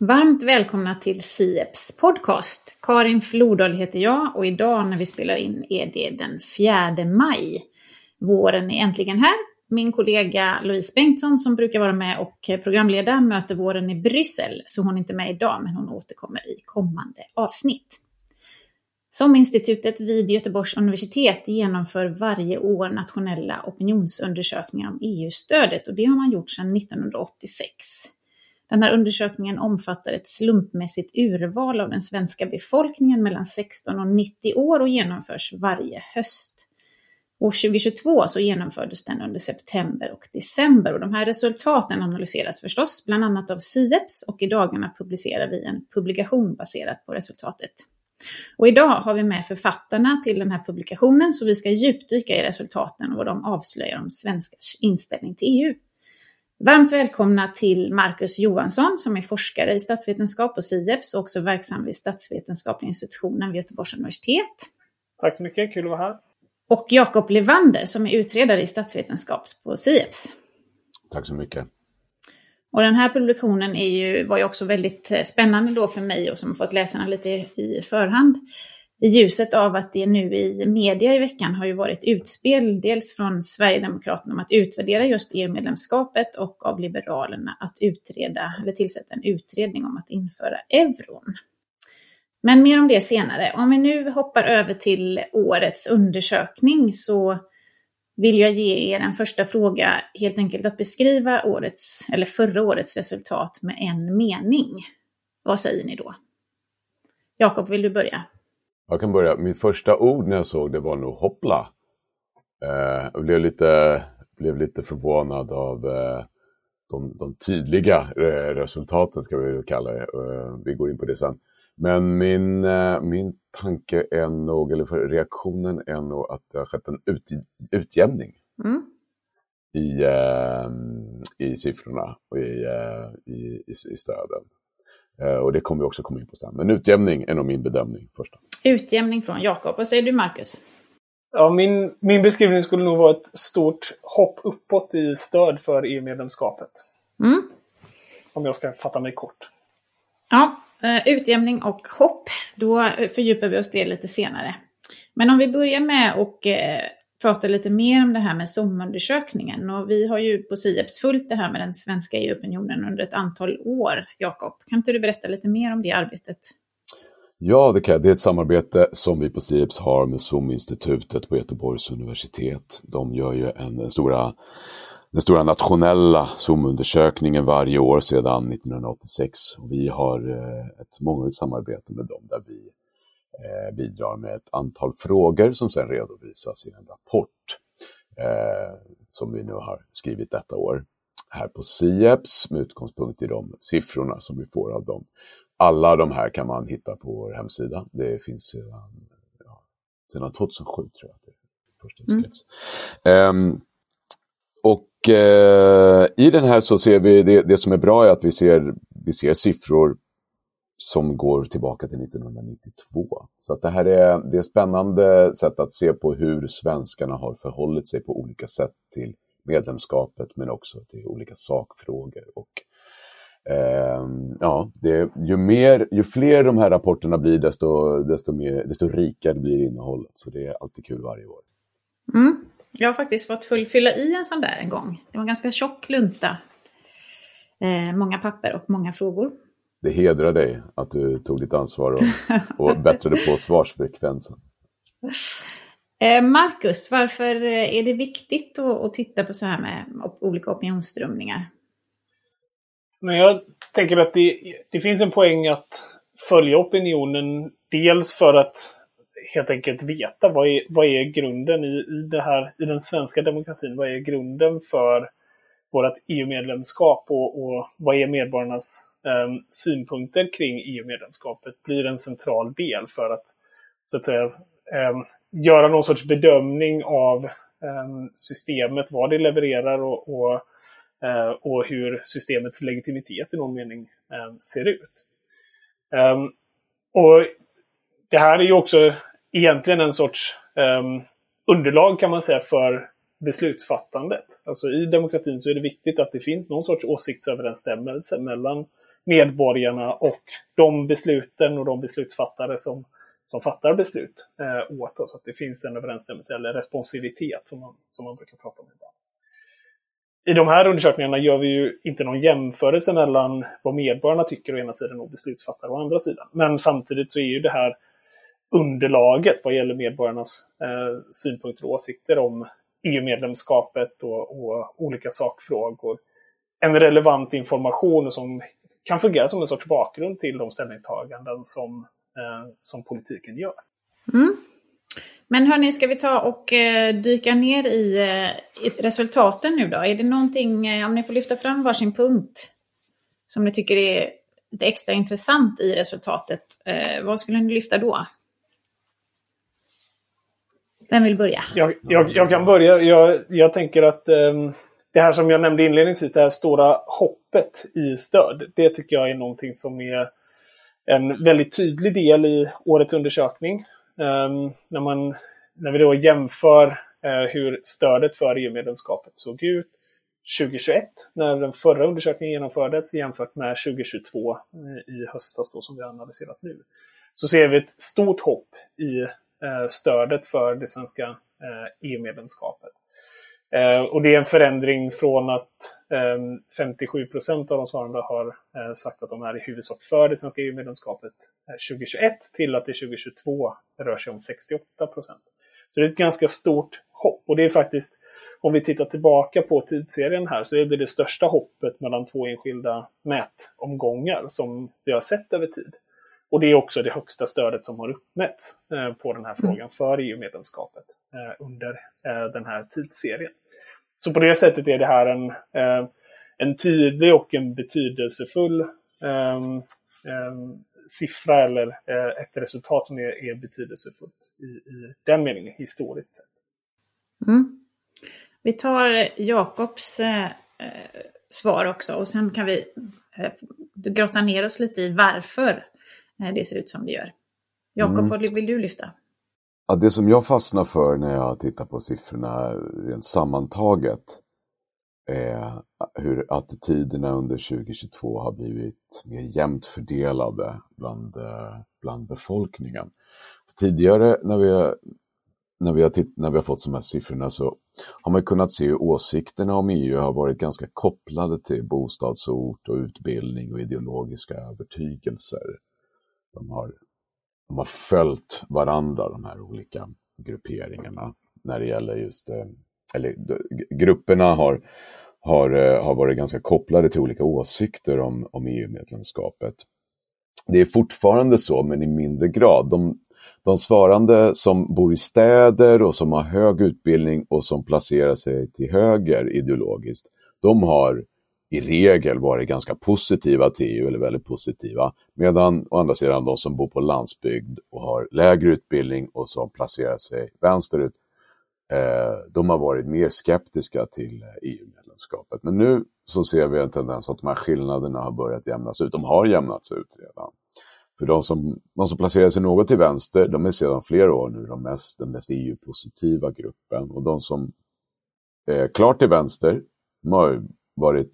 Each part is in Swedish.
Varmt välkomna till Sieps podcast. Karin Flodahl heter jag och idag när vi spelar in är det den 4 maj. Våren är äntligen här. Min kollega Louise Bengtsson som brukar vara med och programleda möter våren i Bryssel, så hon är inte med idag men hon återkommer i kommande avsnitt. Som institutet vid Göteborgs universitet genomför varje år nationella opinionsundersökningar om EU-stödet och det har man gjort sedan 1986. Den här undersökningen omfattar ett slumpmässigt urval av den svenska befolkningen mellan 16 och 90 år och genomförs varje höst. År 2022 så genomfördes den under september och december och de här resultaten analyseras förstås bland annat av Sieps och i dagarna publicerar vi en publikation baserat på resultatet. Och idag har vi med författarna till den här publikationen så vi ska djupdyka i resultaten och vad de avslöjar om svenskars inställning till EU. Varmt välkomna till Marcus Johansson som är forskare i statsvetenskap på SIEPS och också verksam vid statsvetenskapliga institutionen vid Göteborgs universitet. Tack så mycket, kul att vara här. Och Jakob Levander som är utredare i statsvetenskap på SIEPS. Tack så mycket. Och den här publikationen är ju, var ju också väldigt eh, spännande då för mig och som fått läsa den lite i förhand i ljuset av att det nu i media i veckan har ju varit utspel, dels från Sverigedemokraterna om att utvärdera just EU-medlemskapet och av Liberalerna att utreda, eller tillsätta en utredning om att införa euron. Men mer om det senare. Om vi nu hoppar över till årets undersökning så vill jag ge er en första fråga, helt enkelt att beskriva årets, eller förra årets resultat med en mening. Vad säger ni då? Jakob, vill du börja? Jag kan börja. Mitt första ord när jag såg det var nog hoppla. Eh, jag blev lite, blev lite förvånad av eh, de, de, tydliga eh, resultaten, ska vi kalla det. Eh, vi går in på det sen. Men min, eh, min tanke är nog, eller reaktionen är nog att det har skett en ut, utjämning mm. i, eh, i siffrorna och i, i, i, i stöden. Och det kommer vi också komma in på sen. Men utjämning är nog min bedömning första. Utjämning från Jakob. Vad säger du Marcus? Ja, min, min beskrivning skulle nog vara ett stort hopp uppåt i stöd för EU-medlemskapet. Mm. Om jag ska fatta mig kort. Ja, eh, utjämning och hopp. Då fördjupar vi oss det lite senare. Men om vi börjar med att eh, prata lite mer om det här med SOM-undersökningen. Och vi har ju på Sieps följt det här med den svenska EU-opinionen under ett antal år. Jakob, kan inte du berätta lite mer om det arbetet? Ja, det kan jag. Det är ett samarbete som vi på SIEPS har med SOM-institutet på Göteborgs universitet. De gör ju en, den, stora, den stora nationella SOM-undersökningen varje år sedan 1986. Och vi har eh, ett mångårigt samarbete med dem där vi bidrar med ett antal frågor som sedan redovisas i en rapport eh, som vi nu har skrivit detta år här på SIEPS med utgångspunkt i de siffrorna som vi får av dem alla de här kan man hitta på vår hemsida. Det finns sedan, ja, sedan 2007 tror jag det första skrevs. Mm. Um, och uh, i den här så ser vi, det, det som är bra är att vi ser, vi ser siffror som går tillbaka till 1992. Så att det här är, det är spännande sätt att se på hur svenskarna har förhållit sig på olika sätt till medlemskapet men också till olika sakfrågor och Eh, ja, det, ju, mer, ju fler de här rapporterna blir desto, desto, mer, desto rikare blir innehållet. Så det är alltid kul varje år. Mm. Jag har faktiskt fått fullfylla i en sån där en gång. Det var en ganska tjock lunta. Eh, många papper och många frågor. Det hedrar dig att du tog ditt ansvar och, och bättrade på svarsfrekvensen. Eh, Marcus, varför är det viktigt att, att titta på så här med olika opinionsströmningar? Men jag tänker att det, det finns en poäng att följa opinionen. Dels för att helt enkelt veta vad är, vad är grunden i, i, det här, i den svenska demokratin. Vad är grunden för vårt EU-medlemskap och, och, vad är medborgarnas eh, synpunkter kring EU-medlemskapet blir en central del för att så att säga eh, göra någon sorts bedömning av eh, systemet, vad det levererar och, och Eh, och hur systemets legitimitet i någon mening eh, ser ut. Ehm, och det här är ju också egentligen en sorts ehm, underlag kan man säga för beslutsfattandet. Alltså i demokratin så är det viktigt att det finns någon sorts åsiktsöverensstämmelse mellan medborgarna och de besluten och de beslutsfattare som, som fattar beslut eh, åt oss. Att det finns en överensstämmelse eller responsivitet som man, som man brukar prata om ibland. I de här undersökningarna gör vi ju inte någon jämförelse mellan vad medborgarna tycker å ena sidan och beslutsfattare å andra sidan. Men samtidigt så är ju det här underlaget vad gäller medborgarnas eh, synpunkter och åsikter om EU-medlemskapet och, och, olika sakfrågor. En relevant information som kan fungera som en sorts bakgrund till de ställningstaganden som, eh, som politiken gör. Mm. Men hörni, ska vi ta och eh, dyka ner i, eh, i, resultaten nu då? Är det någonting, eh, om ni får lyfta fram varsin punkt, som ni tycker är lite extra intressant i resultatet, eh, vad skulle ni lyfta då? Vem vill börja? Jag, jag, jag kan börja. Jag, jag tänker att um, det här som jag nämnde inledningsvis, det här stora hoppet i stöd, det tycker jag är någonting som är en väldigt tydlig del i årets undersökning. Um, när, man, när vi då jämför uh, hur stödet för EU-medlemskapet såg ut 2021, när den förra undersökningen genomfördes, jämfört med 2022 uh, eh, i höstas då, som vi har analyserat nu, så ser vi ett stort hopp i Eh, stödet för det svenska eh, e EU-medlemskapet. Eh, och det är en förändring från att ehm, 57 procent av de svarande har sagt att de är i huvudsak för det svenska EU-medlemskapet 2021 till att det 2022 rör sig om 68 procent. Så det är ett ganska stort hopp. Och det är faktiskt, om vi tittar tillbaka på tidsserien här, så är det det största hoppet mellan två enskilda mätomgångar som vi har sett över tid. Och det är också det högsta stödet som har uppmätts eh, på den här mm. frågan för EU-medlemskapet eh, under eh, den här tidsserien. Så på det sättet är det här en, en tydlig och en betydelsefull ehm, ehm, siffra eller ett resultat som är, är betydelsefullt i, i den meningen historiskt sett. Mm. Vi tar Jakobs eh, svar också och sen kan vi eh, grotta ner oss lite i varför det ser ut som det gör. Jakob, mm. vad vill du lyfta? Ja, det som jag fastnar för när jag tittar på siffrorna rent sammantaget är hur attityderna under 2022 har blivit mer jämnt fördelade bland, bland befolkningen. Tidigare när vi, när, vi har titt, när vi har fått de här siffrorna så har man kunnat se hur åsikterna om EU har varit ganska kopplade till bostadsort och utbildning och ideologiska övertygelser de har, de har följt varandra, de här olika grupperingarna, när det gäller just, eh, eller grupperna har, har, eh, har varit ganska kopplade till olika åsikter om, om EU-medlemskapet. Det är fortfarande så, men i mindre grad. De, de svarande som bor i städer och som har hög utbildning och som placerar sig till höger ideologiskt, de har i regel varit ganska positiva till EU, eller väldigt positiva. Medan å andra sidan de som bor på landsbygd och har lägre utbildning och som placerar sig vänsterut, eh, de har varit mer skeptiska till eh, e EU-medlemskapet. Men nu så ser vi en tendens att de här skillnaderna har börjat jämnas ut. De har jämnats ut redan. För de som, de som placerar sig något till vänster, de är sedan flera år nu de mest, den mest EU-positiva gruppen. Och de som är klart till vänster, de har varit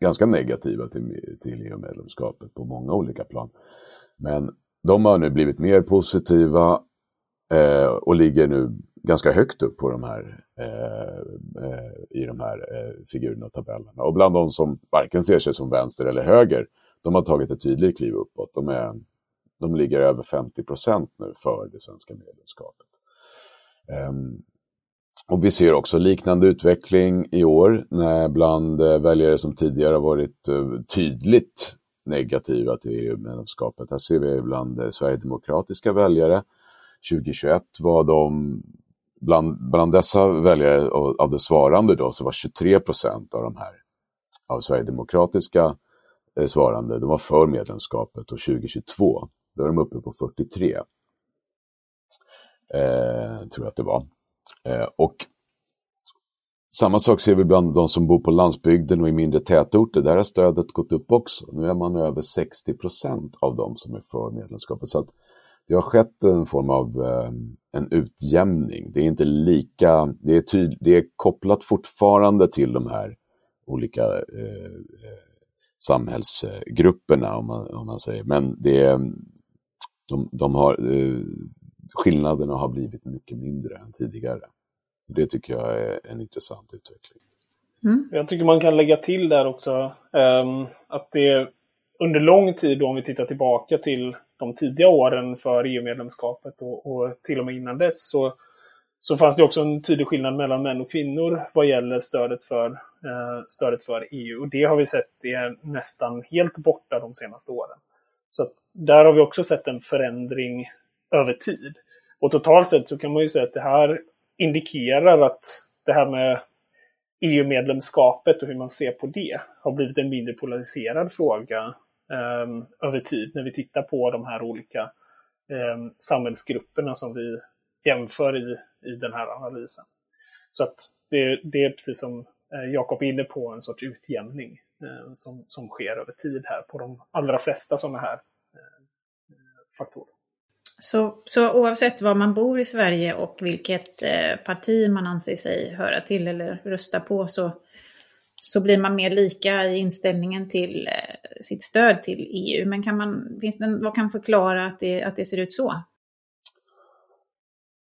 ganska negativa till, till EU-medlemskapet på många olika plan. Men de har nu blivit mer positiva eh, och ligger nu ganska högt upp på de här, eh, eh, i de här eh, figurerna och tabellerna. Och bland de som varken ser sig som vänster eller höger, de har tagit ett tydligt kliv uppåt. De, är, de ligger över 50 procent nu för det svenska medlemskapet. Ehm, och vi ser också liknande utveckling i år när bland eh, väljare som tidigare har varit eh, tydligt negativa till EU-medlemskapet. Här ser vi bland eh, sverigedemokratiska väljare. 2021 var de, bland, bland dessa väljare av det svarande då, så var 23 procent av de här av sverigedemokratiska svarande, de var för medlemskapet och 2022, då är de uppe på 43. Eh, tror jag att det var. Eh, och samma sak ser vi bland de som bor på landsbygden och i mindre tätorter. Där har stödet gått upp också. Nu är man över 60 procent av dem som är för medlemskapet. Så att det har skett en form av eh, en utjämning. Det är inte lika, det är, tyd, det är kopplat fortfarande till de här olika eh, eh samhällsgrupperna om man, om man säger. Men det, de, de har, eh, skillnaderna har blivit mycket mindre än tidigare. Så det tycker jag är en intressant utveckling. Mm. Jag tycker man kan lägga till där också um, att det under lång tid, då, om vi tittar tillbaka till de tidiga åren för EU-medlemskapet och, och, till och med innan dess, så, så fanns det också en tydlig skillnad mellan män och kvinnor vad gäller stödet för, eh, stödet för EU. Och det har vi sett är nästan helt borta de senaste åren. Så där har vi också sett en förändring över tid. Och totalt sett så kan man ju säga att det här indikerar att det här med EU-medlemskapet och hur man ser på det har blivit en mindre polariserad fråga um, över tid när vi tittar på de här olika um, samhällsgrupperna som vi jämför i, i den här analysen. Så att det, det är precis som eh, Jakob är inne på, en sorts utjämning um, som, som sker över tid här på de allra flesta sådana här eh, faktorer. Så, så oavsett var man bor i Sverige och vilket eh, parti man anser sig höra till eller rösta på så, så blir man mer lika i inställningen till eh, sitt stöd till EU. Men kan man, finns det, vad kan förklara att det, att det ser ut så?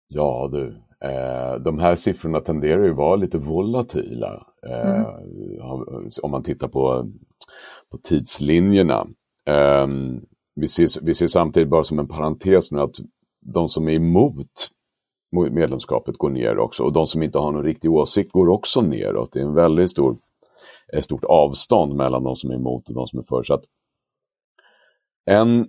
Ja du, eh, de här siffrorna tenderar ju att vara lite volatila. Eh, mm. Om man tittar på, på tidslinjerna. Um, vi ser, vi ser samtidigt bara som en parentes nu att de som är emot medlemskapet går ner också och de som inte har någon riktig åsikt går också neråt. Det är en väldigt stor, ett stort avstånd mellan de som är emot och de som är för. Så att en,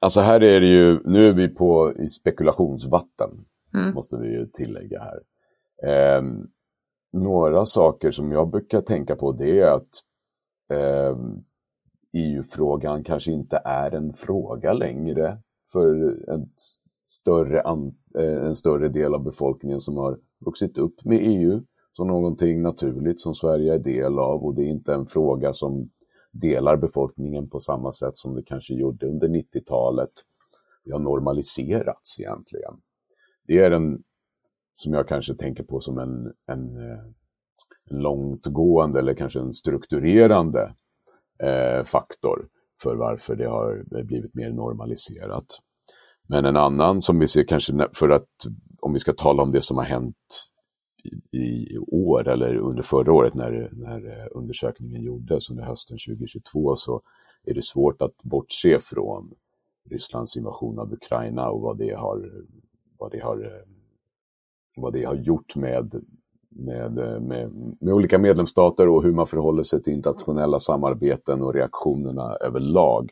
alltså här är det ju, nu är vi på i spekulationsvatten, mm. måste vi ju tillägga här. Eh, några saker som jag brukar tänka på det är att eh, EU-frågan kanske inte är en fråga längre för en större, eh, en större del av befolkningen som har vuxit upp med EU som någonting naturligt som Sverige är del av och det är inte en fråga som delar befolkningen på samma sätt som det kanske gjorde under 90-talet. Det har normaliserats egentligen. Det är en, som jag kanske tänker på som en, en, eh, en långtgående eller kanske en strukturerande Eh, faktor för varför det har blivit mer normaliserat. Men en annan som vi ser kanske för att om vi ska tala om det som har hänt i, i år eller under förra året när, när eh, undersökningen gjordes under hösten 2022 så är det svårt att bortse från Rysslands invasion av Ukraina och vad det har, vad det har, eh, vad det har gjort med med, med, med, olika medlemsstater och hur man förhåller sig till internationella samarbeten och reaktionerna överlag.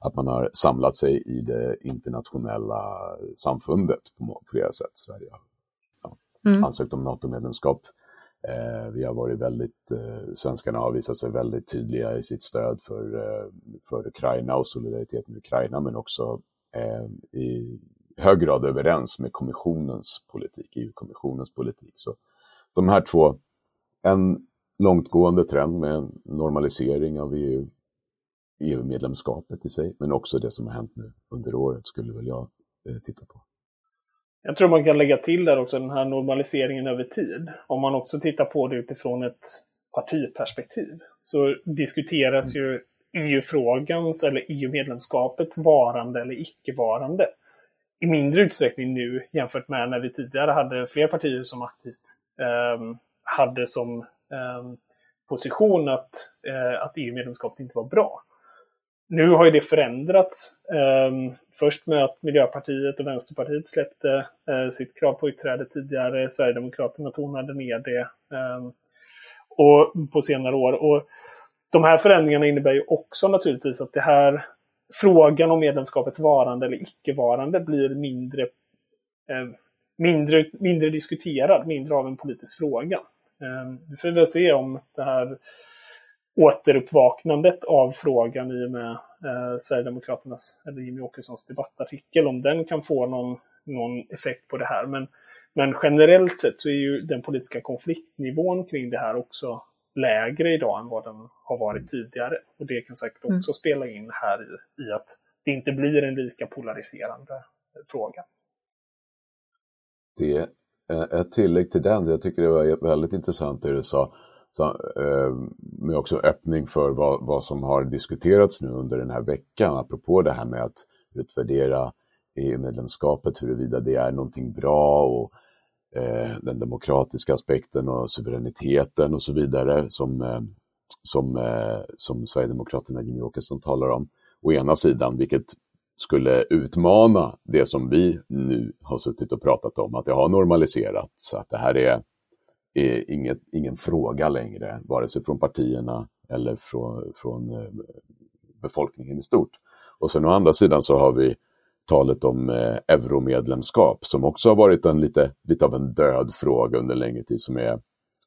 Att man har samlat sig i det internationella samfundet på flera sätt. Sverige har ja, mm. ansökt om NATO-medlemskap. Eh, vi har varit väldigt, eh, svenskarna har visat sig väldigt tydliga i sitt stöd för, eh, för Ukraina och solidaritet med Ukraina men också eh, i hög grad överens med kommissionens politik, EU-kommissionens politik. Så de här två, en långtgående trend med en normalisering av EU, EU-medlemskapet i sig, men också det som har hänt nu under året skulle väl jag eh, titta på. Jag tror man kan lägga till där också den här normaliseringen över tid. Om man också tittar på det utifrån ett partiperspektiv så diskuteras mm. ju EU-frågans eller EU-medlemskapets varande eller icke-varande i mindre utsträckning nu jämfört med när vi tidigare hade fler partier som aktivt Ehm, hade som ehm, position att, eh, att EU-medlemskapet inte var bra. Nu har ju det förändrats. Ehm, först med att Miljöpartiet och Vänsterpartiet släppte eh, sitt krav på utträde tidigare. Sverigedemokraterna tonade ner det och på senare år. Och de här förändringarna innebär ju också naturligtvis att det här frågan om medlemskapets varande eller icke-varande blir mindre mindre, mindre diskuterad, mindre av en politisk fråga. Ehm, vi får väl se om det här återuppvaknandet av frågan i och med eh, Sverigedemokraternas, eller Jimmy Åkessons debattartikel, om den kan få någon, någon effekt på det här. Men, men generellt sett så är ju den politiska konfliktnivån kring det här också lägre idag än vad den har varit tidigare. Och det kan säkert också mm. spela in här i, i att det inte blir en lika polariserande fråga det, eh, ett tillägg till den, jag tycker det var väldigt intressant det du sa. Så, eh, med också öppning för vad, vad som har diskuterats nu under den här veckan, apropå det här med att utvärdera EU-medlemskapet, huruvida det är någonting bra och eh, den demokratiska aspekten och suveräniteten och så vidare som, eh, som, eh, som Sverigedemokraterna Jimmie Åkesson talar om. Å ena sidan, vilket skulle utmana det som vi nu har suttit och pratat om, att det har normaliserats, att det här är, är inget, ingen fråga längre, vare sig från partierna eller från, från eh, befolkningen i stort. Och sen å andra sidan så har vi talet om eh, euromedlemskap som också har varit en lite, lite av en död fråga under längre tid som, är,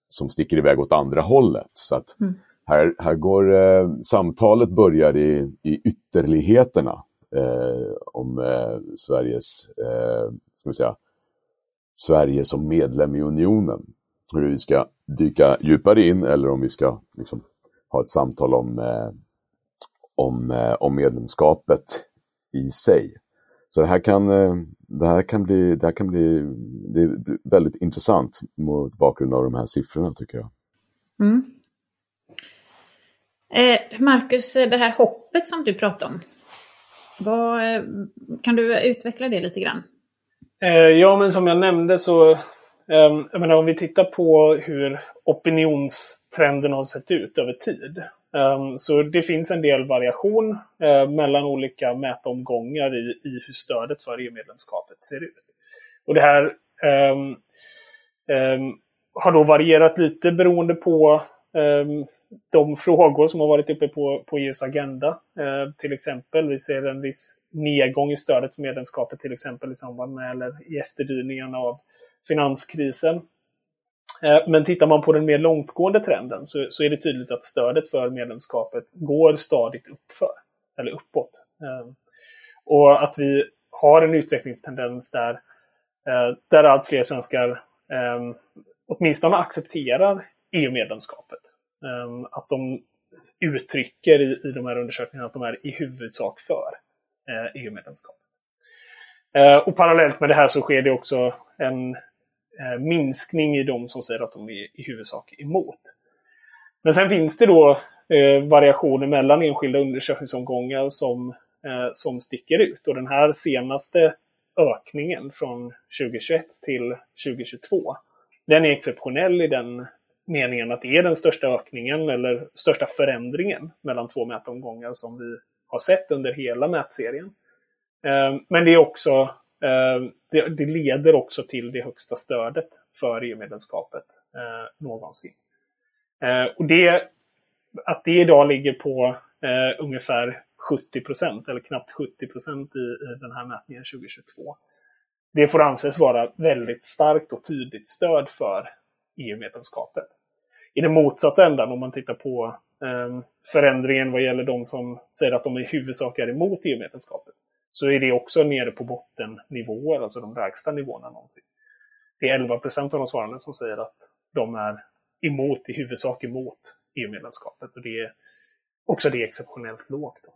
som sticker iväg åt andra hållet. Så att mm. här, här går eh, samtalet börjar i, i ytterligheterna Eh, om eh, Sveriges, eh, ska vi säga, Sverige som medlem i unionen. Hur vi ska dyka djupare in eller om vi ska liksom, ha ett samtal om, eh, om, eh, om medlemskapet i sig. Så det här kan, eh, det här kan, bli, det här kan bli det är väldigt intressant mot bakgrund av de här siffrorna tycker jag. Mm. Eh, Marcus, det här hoppet som du pratade om. Vad, eh, kan du utveckla det lite grann? Eh, ja, men som jag nämnde så ehm, jag menar, om vi tittar på hur opinionstrenden har sett ut över tid ehm, så det finns en del variation eh, mellan olika mätomgångar i, i hur stödet för EU-medlemskapet ser ut. Och det här ehm, har då varierat lite beroende på de frågor som har varit uppe på, på EUs agenda. Eh, till exempel, vi ser en viss nedgång i stödet för medlemskapet till exempel i samband med eller i efterdyningarna av finanskrisen. Eh, men tittar man på den mer långtgående trenden så, så, är det tydligt att stödet för medlemskapet går stadigt uppför, eller uppåt. Eh, och att vi har en utvecklingstendens där, eh, där allt fler svenskar eh, åtminstone accepterar EU-medlemskapet. Ehm, att de uttrycker i, i de här undersökningarna att de är i huvudsak för eh, EU-medlemskap. Ehm, och parallellt med det här så sker det också en eh, minskning i de som säger att de är i huvudsak emot. Men sen finns det då eh, variationer mellan enskilda undersökningsomgångar som, som sticker ut. Och den här senaste ökningen från 2021 till 2022, den är exceptionell i den meningen att det är den största ökningen eller största förändringen mellan två mätomgångar som vi har sett under hela mätserien. Ehm, men det är också ehm, det, leder också till det högsta stödet för EU-medlemskapet eh, någonsin. Ehm, och det, att det idag ligger på eh, ungefär 70 procent, eller knappt 70 procent i den här mätningen 2022. Det får anses vara väldigt starkt och tydligt stöd för EU-medlemskapet. I den motsatta ändan, om man tittar på eh, förändringen vad gäller de som säger att de i huvudsak är emot EU-medlemskapet, så är det också nere på bottennivåer, alltså de lägsta nivåerna någonsin. Det är 11 procent av de svarande som säger att de är emot, i huvudsak emot EU-medlemskapet. Och det är också det är exceptionellt lågt. Då.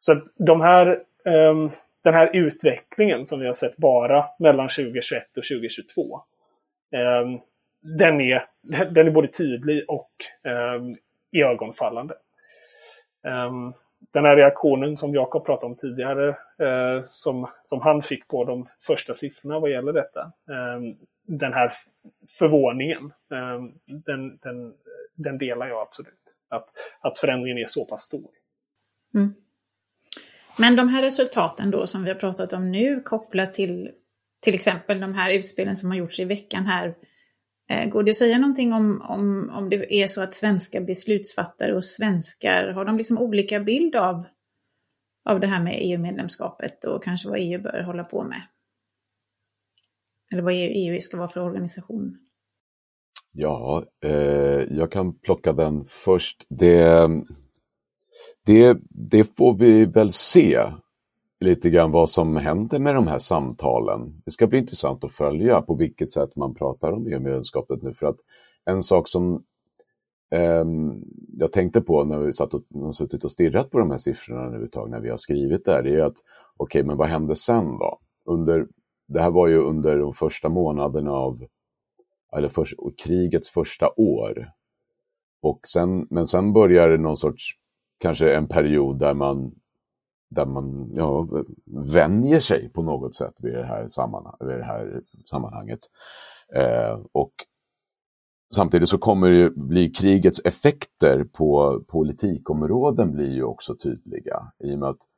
Så att de här, um, den här utvecklingen som vi har sett bara mellan 2021 och 2022, um, ehm, den, är, den är både tydlig och eh, iögonfallande. Um, den här reaktionen som Jakob pratade om tidigare, eh, som, som han fick på de första siffrorna vad gäller detta. Eh, den här förvåningen, eh, den, den, den, delar jag absolut. Att, att förändringen är så pass stor. Mm. Men de här resultaten då som vi har pratat om nu kopplat till till exempel de här utspelen som har gjorts i veckan här Eh, Eh, går det att säga någonting om, om, om det är så att svenska beslutsfattare och svenskar, har de liksom olika bild av, av det här med EU-medlemskapet och kanske vad EU bör hålla på med? Eller vad EU ska vara för organisation? Ja, eh, jag kan plocka den först. Det, det, det får vi väl se lite grann vad som händer med de här samtalen. Det ska bli intressant att följa på vilket sätt man pratar om EU-medlemskapet nu. För att en sak som eh, jag tänkte på när vi satt och, och suttit och stirrat på de här siffrorna nu ett tag när vi har skrivit där, det är att okej, okay, men vad hände sen då? Under, det här var ju under de första månaderna av, eller för, krigets första år. Och sen, men sen börjar det någon sorts, kanske en period där man, där man ja, vänjer sig på något sätt vid det här, sammanhang, vid det här sammanhanget. Eh, och samtidigt så kommer det bli krigets effekter på politikområden blir ju också tydliga i och med att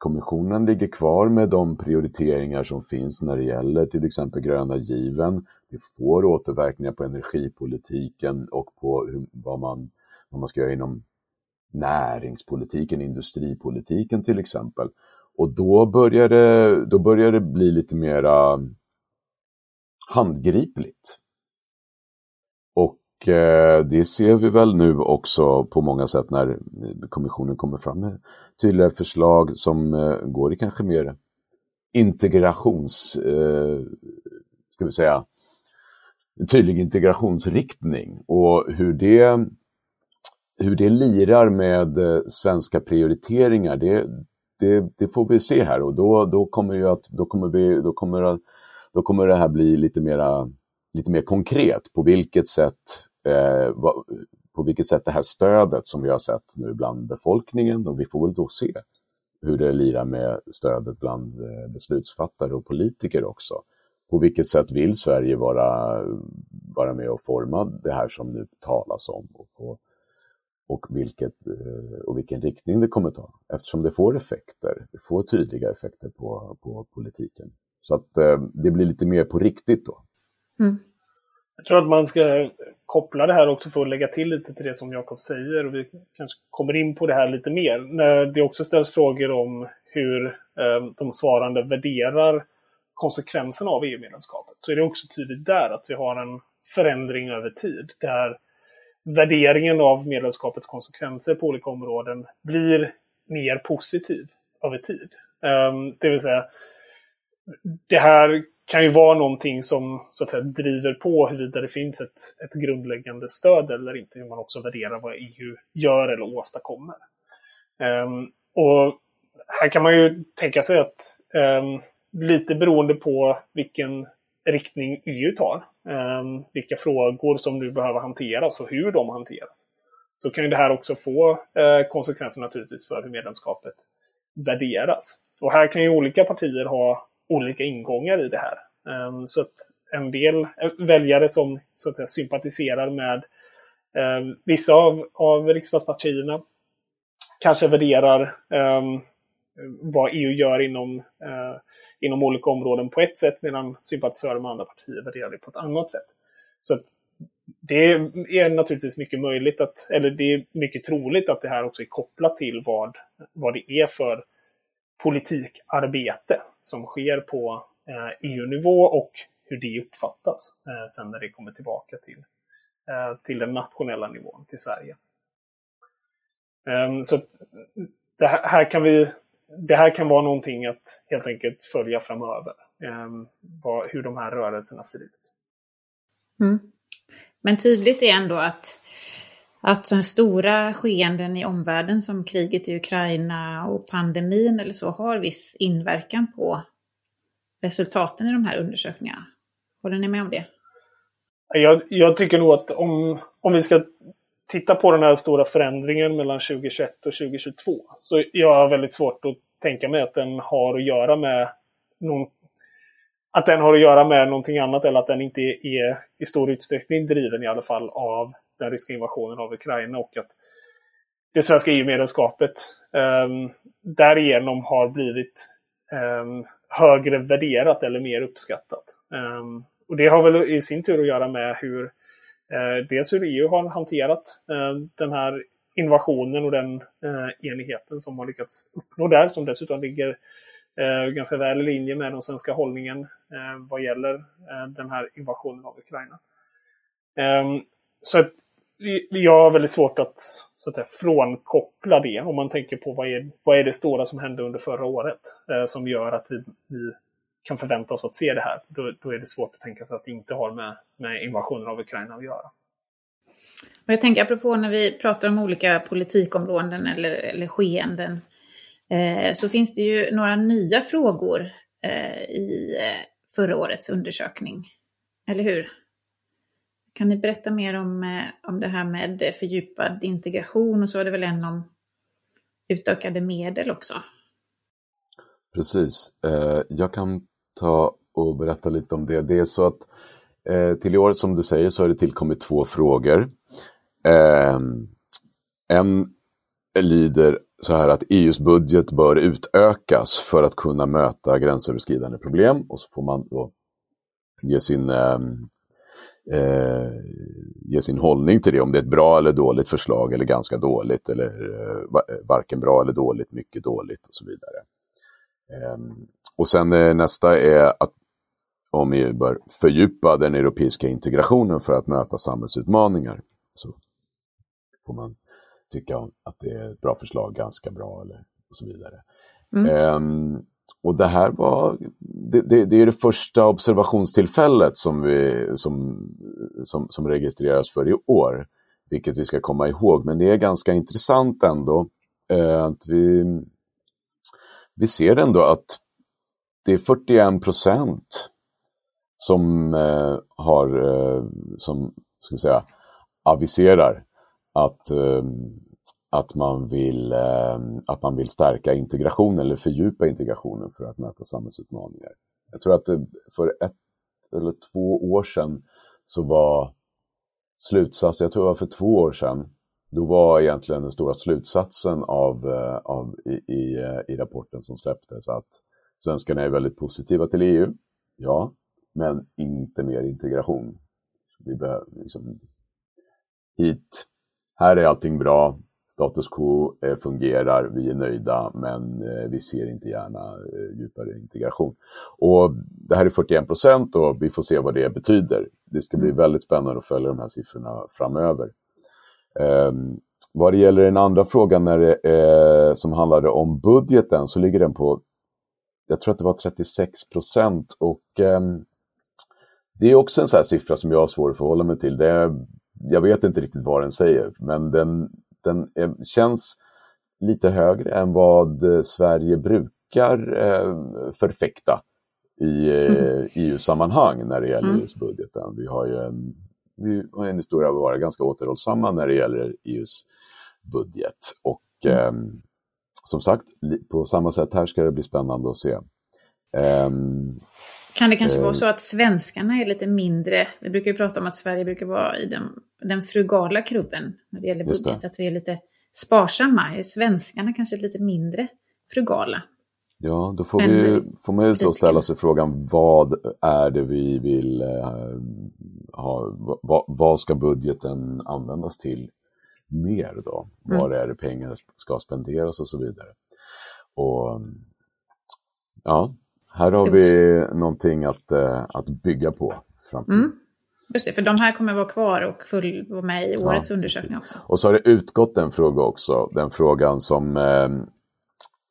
Kommissionen ligger kvar med de prioriteringar som finns när det gäller till exempel gröna given. Det får återverkningar på energipolitiken och på hur, vad, man, vad man ska göra inom näringspolitiken, industripolitiken till exempel. Och då börjar det, då börjar det bli lite mera handgripligt. Och eh, det ser vi väl nu också på många sätt när kommissionen kommer fram med tydliga förslag som eh, går i kanske mer integrations, eh, ska vi säga, en tydlig integrationsriktning och hur det, hur det lirar med eh, svenska prioriteringar, det, det, det, får vi se här och då, då kommer ju att, då kommer vi, då kommer, då kommer det här bli lite mera, lite mer konkret på vilket sätt eh, på vilket sätt det här stödet som vi har sett nu bland befolkningen, och vi får väl då se hur det lirar med stödet bland eh, beslutsfattare och politiker också. På vilket sätt vill Sverige vara, vara med och forma det här som nu talas om och, på, och, vilket, eh, och vilken riktning det kommer ta eftersom det får effekter, det får tydliga effekter på, på politiken. Så att eh, det blir lite mer på riktigt då. Mm. Jag tror att man ska koppla det här också för att lägga till lite till det som Jakob säger. Och vi kanske kommer in på det här lite mer. När det också ställs frågor om hur eh, de svarande värderar konsekvenserna av EU-medlemskapet. Så är det också tydligt där att vi har en förändring över tid. Där värderingen av medlemskapets konsekvenser på olika områden blir mer positiv över tid. Ehm, det vill säga, det här kan ju vara någonting som så att säga, driver på huruvida det finns ett, ett grundläggande stöd eller inte. Hur man också värderar vad EU gör eller åstadkommer. Um, och här kan man ju tänka sig att um, lite beroende på vilken riktning EU tar, ehm, vilka frågor som nu behöver hanteras alltså och hur de hanteras, så kan ju det här också få eh, konsekvenser naturligtvis för hur medlemskapet värderas. Och här kan ju olika partier ha olika ingångar i det här. Ehm, så att en del eh, väljare som så att säga, sympatiserar med ehm, vissa av, av riksdagspartierna kanske värderar um, Eh, vad EU gör inom, eh, inom olika områden på ett sätt medan sympatisörer med andra partier värderar det på ett annat sätt. Så det är naturligtvis mycket möjligt att, eller det är mycket troligt att det här också är kopplat till vad, vad det är för politikarbete som sker på eh, e EU-nivå och hur det uppfattas eh, sen när det kommer tillbaka till, eh, till den nationella nivån, till Sverige. Ehm, så det här, kan vi, det här kan vara någonting att helt enkelt följa framöver. Ehm, hur de här rörelserna ser ut. Mm. Men tydligt är ändå att att stora skeenden i omvärlden som kriget i Ukraina och pandemin eller så har viss inverkan på resultaten i de här undersökningarna. Håller ni med om det? Jag, jag tycker nog att om, om vi ska titta på den här stora förändringen mellan 2021 och 2022 så jag har väldigt svårt att tänka mig att den har att göra med någon, att den har att göra med någonting annat eller att den inte är i stor utsträckning driven i alla fall av den ryska invasionen av Ukraina och att det svenska EU-medlemskapet um, därigenom har blivit um, högre värderat eller mer uppskattat. Um, och det har väl i sin tur att göra med hur Eh, dels hur EU har hanterat eh, den här invasionen och den eh, enigheten som har lyckats uppnå där, som dessutom ligger ganska väl i linje med den svenska hållningen vad gäller den här invasionen av Ukraina. Ehm, så att jag har väldigt svårt att, så att säga, frånkoppla det om man tänker på vad är, vad är det stora som hände under förra året eh, som gör att vi, vi kan förvänta oss att se det här. Då, då är det svårt att tänka sig att det inte har med, med invasionen av Ukraina att göra. Och jag tänker apropå när vi pratar om olika politikområden eller, eller skeenden eh, så finns det ju några nya frågor eh, i eh, förra årets undersökning. Eller hur? Kan ni berätta mer om, eh, om det här med fördjupad integration och så är det väl en om utökade medel också? Precis. Eh, jag kan ta och berätta lite om det. Det är så att eh, till i år, som du säger, så har det tillkommit två frågor. Ehm, en lyder så här att EUs budget bör utökas för att kunna möta gränsöverskridande problem och så får man då ge sin, eh, eh, ge sin hållning till det, om det är ett bra eller dåligt förslag eller ganska dåligt eller eh, varken bra eller dåligt, mycket dåligt och så vidare. Ehm, och sen eh, nästa är att om EU bör fördjupa den europeiska integrationen för att möta samhällsutmaningar. Så får man tycka att det är ett bra förslag, ganska bra eller och så vidare. Mm. Um, och det här var, det, det, det, är det första observationstillfället som, vi, som, som, som registreras för i år, vilket vi ska komma ihåg. Men det är ganska intressant ändå eh, att vi, vi ser ändå att det är 41 procent som eh, har, eh, som ska vi säga, aviserar att, eh, att, man vill, eh, att man vill stärka integrationen eller fördjupa integrationen för att möta samhällsutmaningar. Jag tror att eh, för ett eller två år sedan så var slutsatsen, jag tror det var för två år sedan, då var egentligen den stora slutsatsen av, eh, av i, i, eh, i rapporten som släpptes att svenskarna är väldigt positiva till EU, ja, men inte mer integration. Vi behöver liksom hit här är allting bra, status quo eh, fungerar, vi är nöjda, men eh, vi ser inte gärna eh, djupare integration. Och det här är 41 procent och vi får se vad det betyder. Det ska bli mm. väldigt spännande att följa de här siffrorna framöver. Um, vad det gäller den andra frågan när det, eh, som handlade om budgeten så ligger den på, jag tror att det var 36 procent och eh, det är också en sån siffra som jag har svårt att förhålla mig till. Det jag vet inte riktigt vad den säger, men den, den är, känns lite högre än vad Sverige brukar eh, förfäkta i mm. EU-sammanhang när det gäller mm. just budgeten. Vi har ju en, vi har en historia av att vara ganska återhållsamma när det gäller EUs budget. Och eh, som sagt, på samma sätt här ska det bli spännande att se. Um, kan det kanske eh, vara så att svenskarna är lite mindre, vi brukar ju prata om att Sverige brukar vara i den, den frugala klubben när det gäller budget, det. att vi är lite sparsamma. Är svenskarna kanske lite mindre frugala? Ja, då får, vi, får man ju så ställa sig frågan vad är det vi vill eh, ha, vad, vad, ska budgeten användas till mer då? Mm. Var är det pengar ska spenderas och så vidare. Och ja, här har vi någonting att, äh, att bygga på. Mm. Just det, för de här kommer vara kvar och full, vara med i årets ja, undersökning också. Och så har det utgått en fråga också, den frågan som, eh,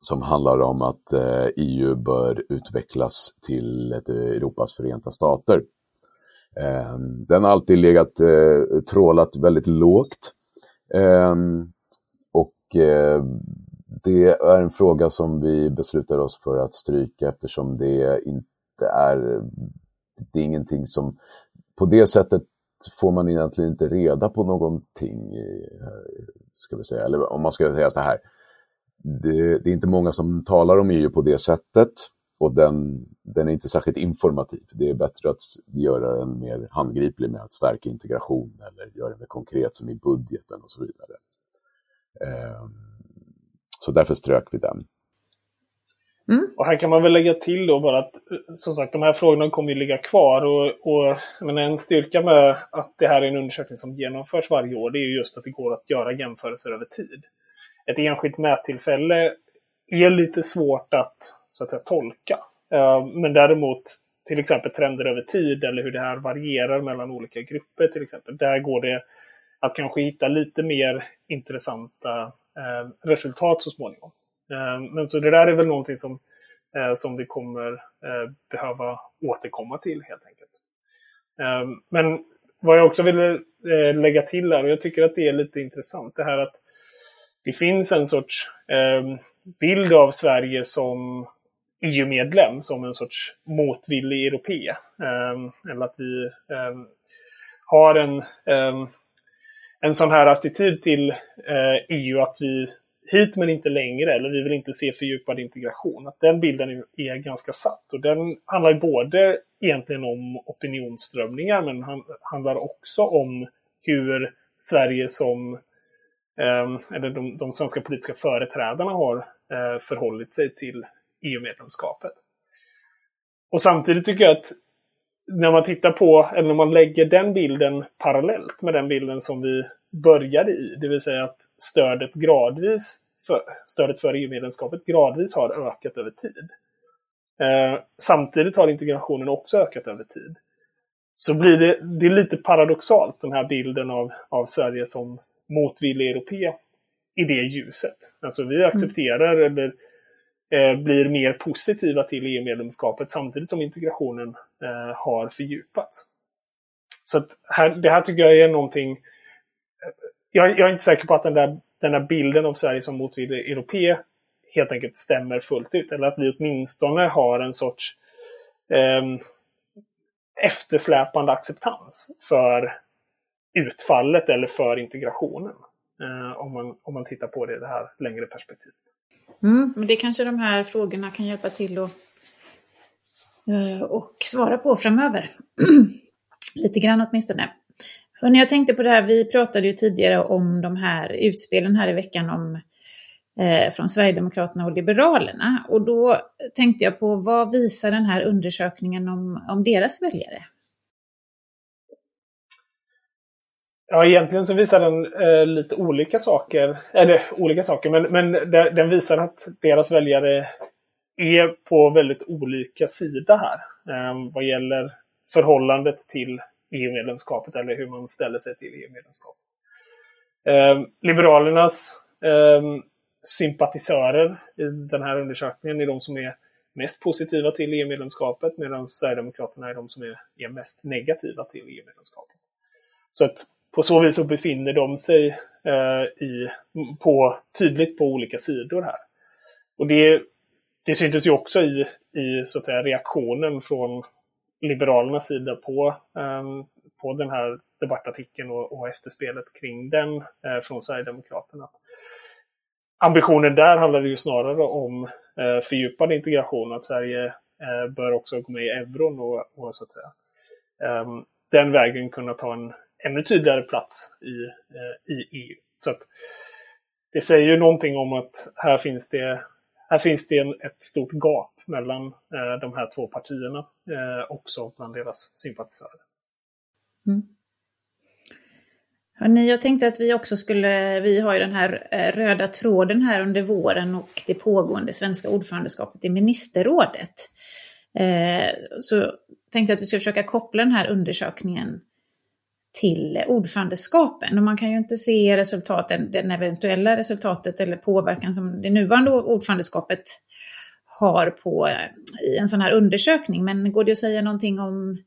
som handlar om att eh, EU bör utvecklas till ett Europas förenta stater. Eh, den har alltid legat eh, trålat väldigt lågt. Eh, och eh, det är en fråga som vi beslutar oss för att stryka eftersom det inte är, det är ingenting som, på det sättet får man egentligen inte reda på någonting, ska vi säga, eller om man ska säga så här, det, det är inte många som talar om EU på det sättet och den, den är inte särskilt informativ. Det är bättre att göra den mer handgriplig med att stärka integration eller göra det mer konkret som i budgeten och så vidare. Um, så därför strök vi den. Mm. Och här kan man väl lägga till då bara att som sagt de här frågorna kommer ju ligga kvar och, och men en styrka med att det här är en undersökning som genomförs varje år det är ju just att det går att göra jämförelser över tid. Ett enskilt mättillfälle är lite svårt att, så att säga, tolka. Eh, men däremot till exempel trender över tid eller hur det här varierar mellan olika grupper till exempel. Där går det att kanske hitta lite mer intressanta eh, resultat så småningom. Eh, men så det där är väl någonting som, som vi kommer behöva återkomma till helt enkelt. Men vad jag också ville lägga till här, och jag tycker att det är lite intressant, det här att det finns en sorts bild av Sverige som EU-medlem, som en sorts motvillig europé. Ehm, eller att vi ehm, har en, ehm, en sån här attityd till eh, EU att vi hit men inte längre, eller vi vill inte se fördjupad integration. Att den bilden är, ganska satt. Och den handlar både egentligen om opinionsströmningar, men handlar också om hur Sverige som, eller de, de, svenska politiska företrädarna har eh, förhållit sig till EU-medlemskapet. Och samtidigt tycker jag att när man tittar på, eller när man lägger den bilden parallellt med den bilden som vi började i, det vill säga att stödet gradvis, för, stödet för EU-medlemskapet gradvis har ökat över tid. Eh, samtidigt har integrationen också ökat över tid. Så blir det, det är lite paradoxalt, den här bilden av, av Sverige som motvillig europé i det ljuset. Alltså vi accepterar mm. eller Eh, blir mer positiva till EU-medlemskapet samtidigt som integrationen eh, har fördjupats. Så att här, det här tycker jag är någonting... Eh, jag, jag, är inte säker på att den där, den där bilden av Sverige som motvillig europé helt enkelt stämmer fullt ut. Eller att vi åtminstone har en sorts eh, eftersläpande acceptans för utfallet eller för integrationen. Eh, om, man, om man tittar på det i det här längre perspektivet. Mm, men det kanske de här frågorna kan hjälpa till att eh, och svara på framöver. Lite grann åtminstone. Hörrni, jag tänkte på det här, vi pratade ju tidigare om de här utspelen här i veckan om eh, från Sverigedemokraterna och Liberalerna. Och då tänkte jag på vad visar den här undersökningen om, om deras väljare? Ja, egentligen så visar den eh, lite olika saker. Eller olika saker, men, men den visar att deras väljare är på väldigt olika sida här. Eh, vad gäller förhållandet till EU-medlemskapet eller hur man ställer sig till EU-medlemskapet. Eh, Liberalernas eh, sympatisörer i den här undersökningen är de som är mest positiva till EU-medlemskapet medan Sverigedemokraterna är de som är, är mest negativa till EU-medlemskapet. Så att på så vis så befinner de sig eh, i, på, tydligt på olika sidor här. Och det, det syntes ju också i, i så att säga, reaktionen från Liberalernas sida på, eh, på den här debattartikeln och, och efterspelet kring den eh, från Sverigedemokraterna. Ambitionen där handlade ju snarare om eh, fördjupad integration, att Sverige eh, bör också gå med i euron och, och så att säga ehm, den vägen kunna ta en ännu tydligare plats i, eh, i EU. Så att, det säger ju någonting om att här finns det, här finns det en, ett stort gap mellan eh, de här två partierna eh, också bland deras sympatisörer. Mm. Hörrni, jag tänkte att vi också skulle, vi har ju den här eh, röda tråden här under våren och det pågående svenska ordförandeskapet i ministerrådet. Eh, så tänkte jag att vi ska försöka koppla den här undersökningen till ordförandeskapen. Och man kan ju inte se resultaten, den eventuella resultatet eller påverkan som det nuvarande ordförandeskapet har på i en sån här undersökning. Men går det att säga någonting om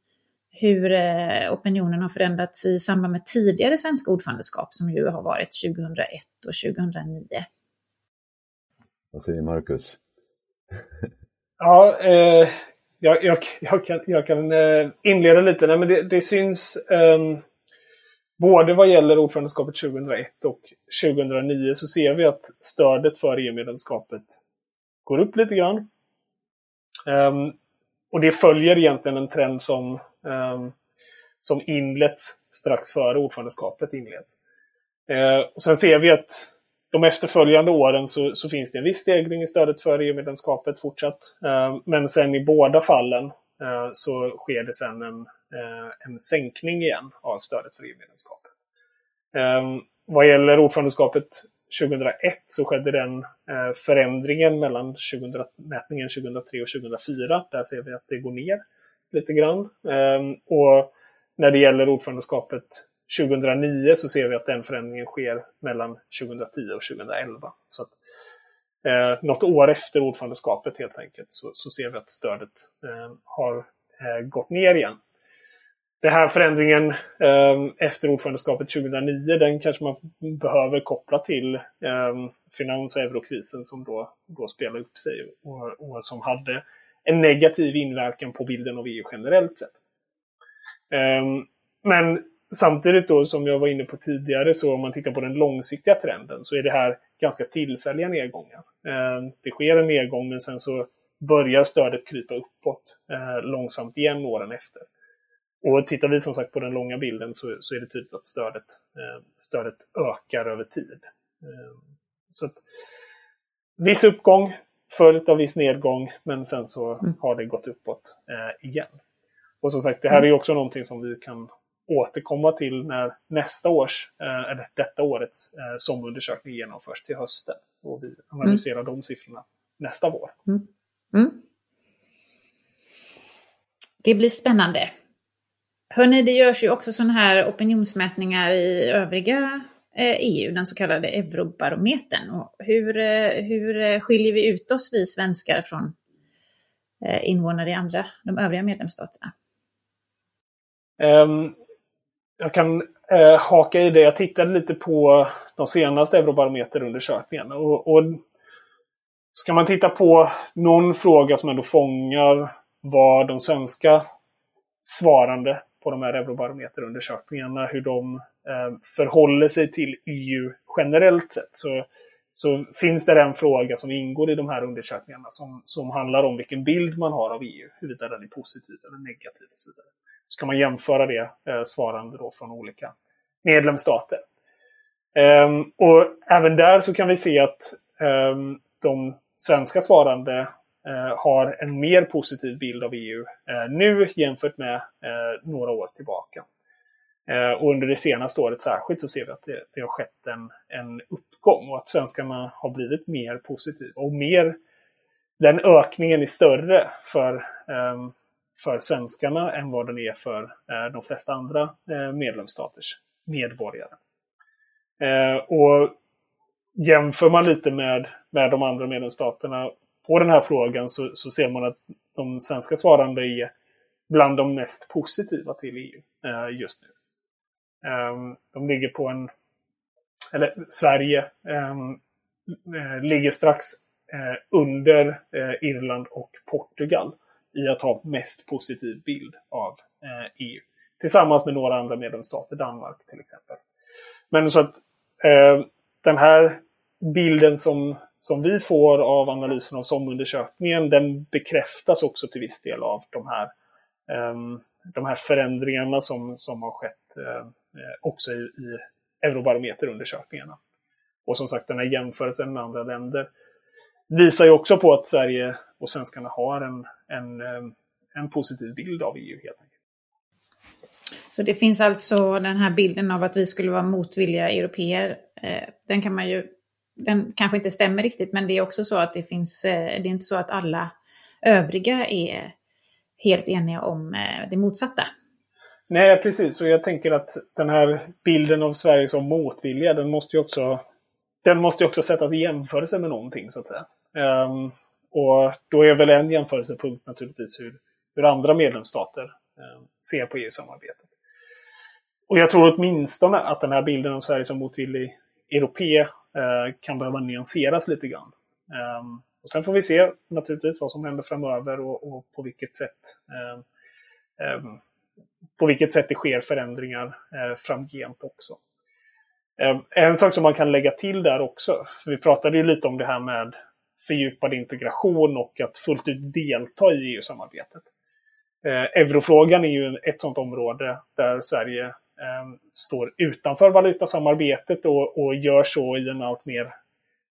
hur eh, opinionen har förändrats i samband med tidigare svenska ordförandeskap som ju har varit 2001 och 2009? Vad säger Marcus? ja, eh, jag, jag, jag, kan, jag kan eh, inleda lite. Nej, men det, det syns eh, både vad gäller ordförandeskapet 2001 och 2009 så ser vi att stödet för EU-medlemskapet går upp lite grann. Um, och det följer egentligen en trend som, um, som inletts strax före ordförandeskapet inleds. Uh, och sen ser vi att de efterföljande åren så, så finns det en viss stegring i stödet för EU-medlemskapet fortsatt. Uh, men sen i båda fallen uh, så sker det sen en, Eh, en sänkning igen av stödet för EU-medlemskapet. Ehm, vad gäller ordförandeskapet 2001 så skedde den eh, förändringen mellan 2000, mätningen 2003 och 2004. Där ser vi att det går ner lite grann. Ehm, och när det gäller ordförandeskapet 2009 så ser vi att den förändringen sker mellan 2010 och 2011. Så att, eh, något år efter ordförandeskapet helt enkelt så, så ser vi att stödet eh, har eh, gått ner igen den här förändringen eh, efter ordförandeskapet 2009, den kanske man behöver koppla till eh, finans och eurokrisen som då, då spelade upp sig och, och, som hade en negativ inverkan på bilden av EU generellt sett. Eh, men samtidigt då som jag var inne på tidigare, så om man tittar på den långsiktiga trenden så är det här ganska tillfälliga nedgångar. Ehm, det sker en nedgång men sen så börjar stödet krypa uppåt eh, långsamt igen åren efter. Och tittar vi som sagt på den långa bilden så, så är det tydligt att stödet, eh, stödet ökar över tid. Eh, så att, viss uppgång följt av viss nedgång, men sen så mm. har det gått uppåt eh, igen. Och som sagt, det här är också någonting som vi kan återkomma till när nästa års, eh, eller detta årets eh, SOM-undersökning genomförs till hösten. Och vi analyserar mm. de siffrorna nästa vår. Mm. Mm. Det blir spännande. Hörni, det görs ju också sådana här opinionsmätningar i övriga eh, EU, den så kallade Eurobarometern. Och hur, eh, hur eh, skiljer vi ut oss, vi svenskar, från invånare i andra, de övriga medlemsstaterna? Um, jag kan uh, haka i det. Jag tittade lite på de senaste Eurobarometerundersökningarna. Och, och ska man titta på någon fråga som ändå fångar vad de svenska svarande på de här Eurobarometerundersökningarna, hur de eh, förhåller sig till EU generellt sett. Så, så finns det en fråga som ingår i de här undersökningarna som, som handlar om vilken bild man har av EU, huruvida den är positiv eller negativ och så vidare. Så kan man jämföra det eh, svarande då från olika medlemsstater. Ehm, och även där så kan vi se att ehm, de svenska svarande Eh, har en mer positiv bild av EU eh, nu jämfört med eh, några år tillbaka. Och under det senaste året särskilt så ser vi att det, det har skett en, en uppgång och att svenskarna har blivit mer positiva. Och mer, den ökningen är större för, för svenskarna än vad den är för de flesta andra medlemsstaters medborgare. Och jämför man lite med, med de andra medlemsstaterna på den här frågan så, så ser man att de svenska svarande är bland de mest positiva till EU eh, just nu. Eh, de ligger på en, eller Sverige ehm, eh, ligger strax eh, under eh, Irland och Portugal i att ha mest positiv bild av EU. Tillsammans med några andra medlemsstater, Danmark till exempel. Men så att den här bilden som som vi får av analysen av SOM-undersökningen, den bekräftas också till viss del av de här, ehm, de här förändringarna som, som har skett eh, också i, i Eurobarometerundersökningarna. Och som sagt, den här jämförelsen med andra länder visar ju också på att Sverige och svenskarna har en, en, eh, en positiv bild av EU helt enkelt. Så det finns alltså den här bilden av att vi skulle vara motvilliga europeer. Eh, den kan man ju den kanske inte stämmer riktigt, men det är också så att det finns, eh, det är inte så att alla övriga är helt eniga om eh, det motsatta. Nej, precis. Och jag tänker att den här bilden av Sverige som motvilja, den måste ju också, den måste också sättas i jämförelse med någonting, så att säga. Um, och då är väl en jämförelsepunkt naturligtvis hur, hur andra medlemsstater um, ser på EU-samarbetet. Och jag tror åtminstone att den här bilden av Sverige som motvillig europe Eh, kan behöva nyanseras lite grann. Ehm, och sen får vi se naturligtvis vad som händer framöver och, och på vilket sätt ehm, ehm, på vilket sätt det sker förändringar eh, framgent också. En sak som man kan lägga till där också, för vi pratade ju lite om det här med fördjupad integration och att fullt ut delta i EU-samarbetet. Eh, eurofrågan är ju ett sådant område där Sverige Ehm, står utanför valutasamarbetet och, och, gör så i en allt mer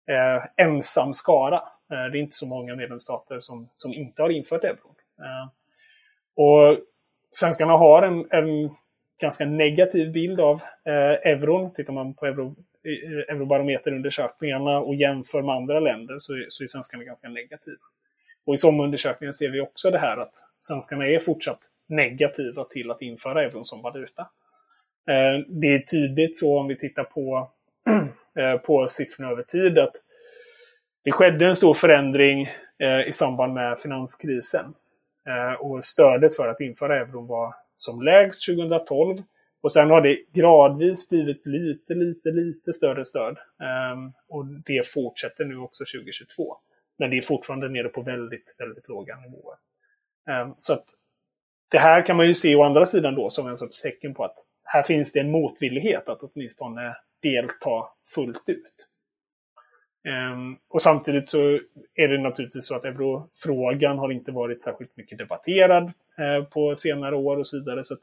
eh, ensam skara. Eh, det är inte så många medlemsstater som, som inte har infört euron. Eh, och svenskarna har en, en ganska negativ bild av eh, euron. Tittar man på euro, Eurobarometerundersökningarna och jämför med andra länder så, så är svenskarna ganska negativa. Och i SOM-undersökningen ser vi också det här att svenskarna är fortsatt negativa till att införa euron som valuta. Eh, det är tydligt så om vi tittar på, eh, på siffrorna över tid att det skedde en stor förändring eh, i samband med finanskrisen. Och stödet för att införa euron var som lägst 2012. Och sen har det gradvis blivit lite, lite, lite större stöd. Ehm, och det fortsätter nu också 2022. Men det är fortfarande nere på väldigt, väldigt låga nivåer. Ehm, så att det här kan man ju se å andra sidan då som en sorts tecken på att här finns det en motvillighet att åtminstone delta fullt ut. Um, och samtidigt så är det naturligtvis så att eurofrågan har inte varit särskilt mycket debatterad eh, på senare år och så vidare. Så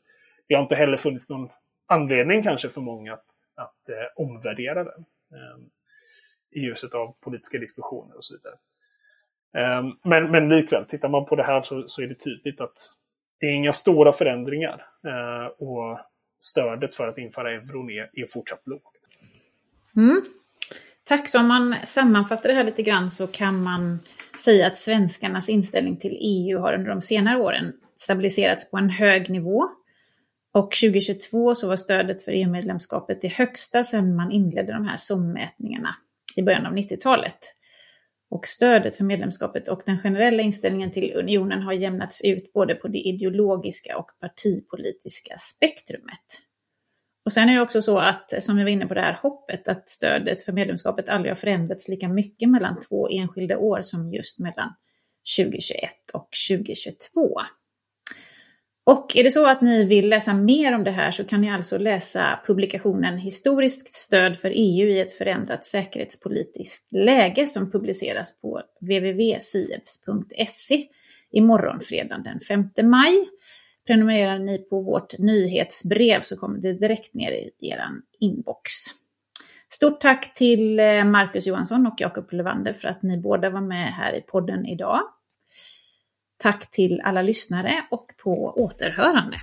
det har inte heller funnits någon anledning kanske för många att, att eh, omvärdera den. Ehm, I ljuset av politiska diskussioner och så vidare. Ehm, men, men likväl, tittar man på det här så, så, är det tydligt att det är inga stora förändringar. Eh, och stödet för att införa euron är, är fortsatt lågt. Mm. Tack, så om man sammanfattar det här lite grann så kan man säga att svenskarnas inställning till EU har under de senare åren stabiliserats på en hög nivå. Och 2022 så var stödet för EU-medlemskapet det högsta sedan man inledde de här SOM-mätningarna i början av 90-talet. Och stödet för medlemskapet och den generella inställningen till unionen har jämnats ut både på det ideologiska och partipolitiska spektrumet. Och sen är det också så att, som vi var inne på det här hoppet, att stödet för medlemskapet aldrig har förändrats lika mycket mellan två enskilda år som just mellan 2021 och 2022. Och är det så att ni vill läsa mer om det här så kan ni alltså läsa publikationen Historiskt stöd för EU i ett förändrat säkerhetspolitiskt läge som publiceras på www.sieps.se imorgon fredag den 5 maj. Prenumererar ni på vårt nyhetsbrev så kommer det direkt ner i er inbox. Stort tack till eh, Marcus Johansson och Jakob Levander för att ni båda var med här i podden idag. Tack till alla lyssnare och på återhörande.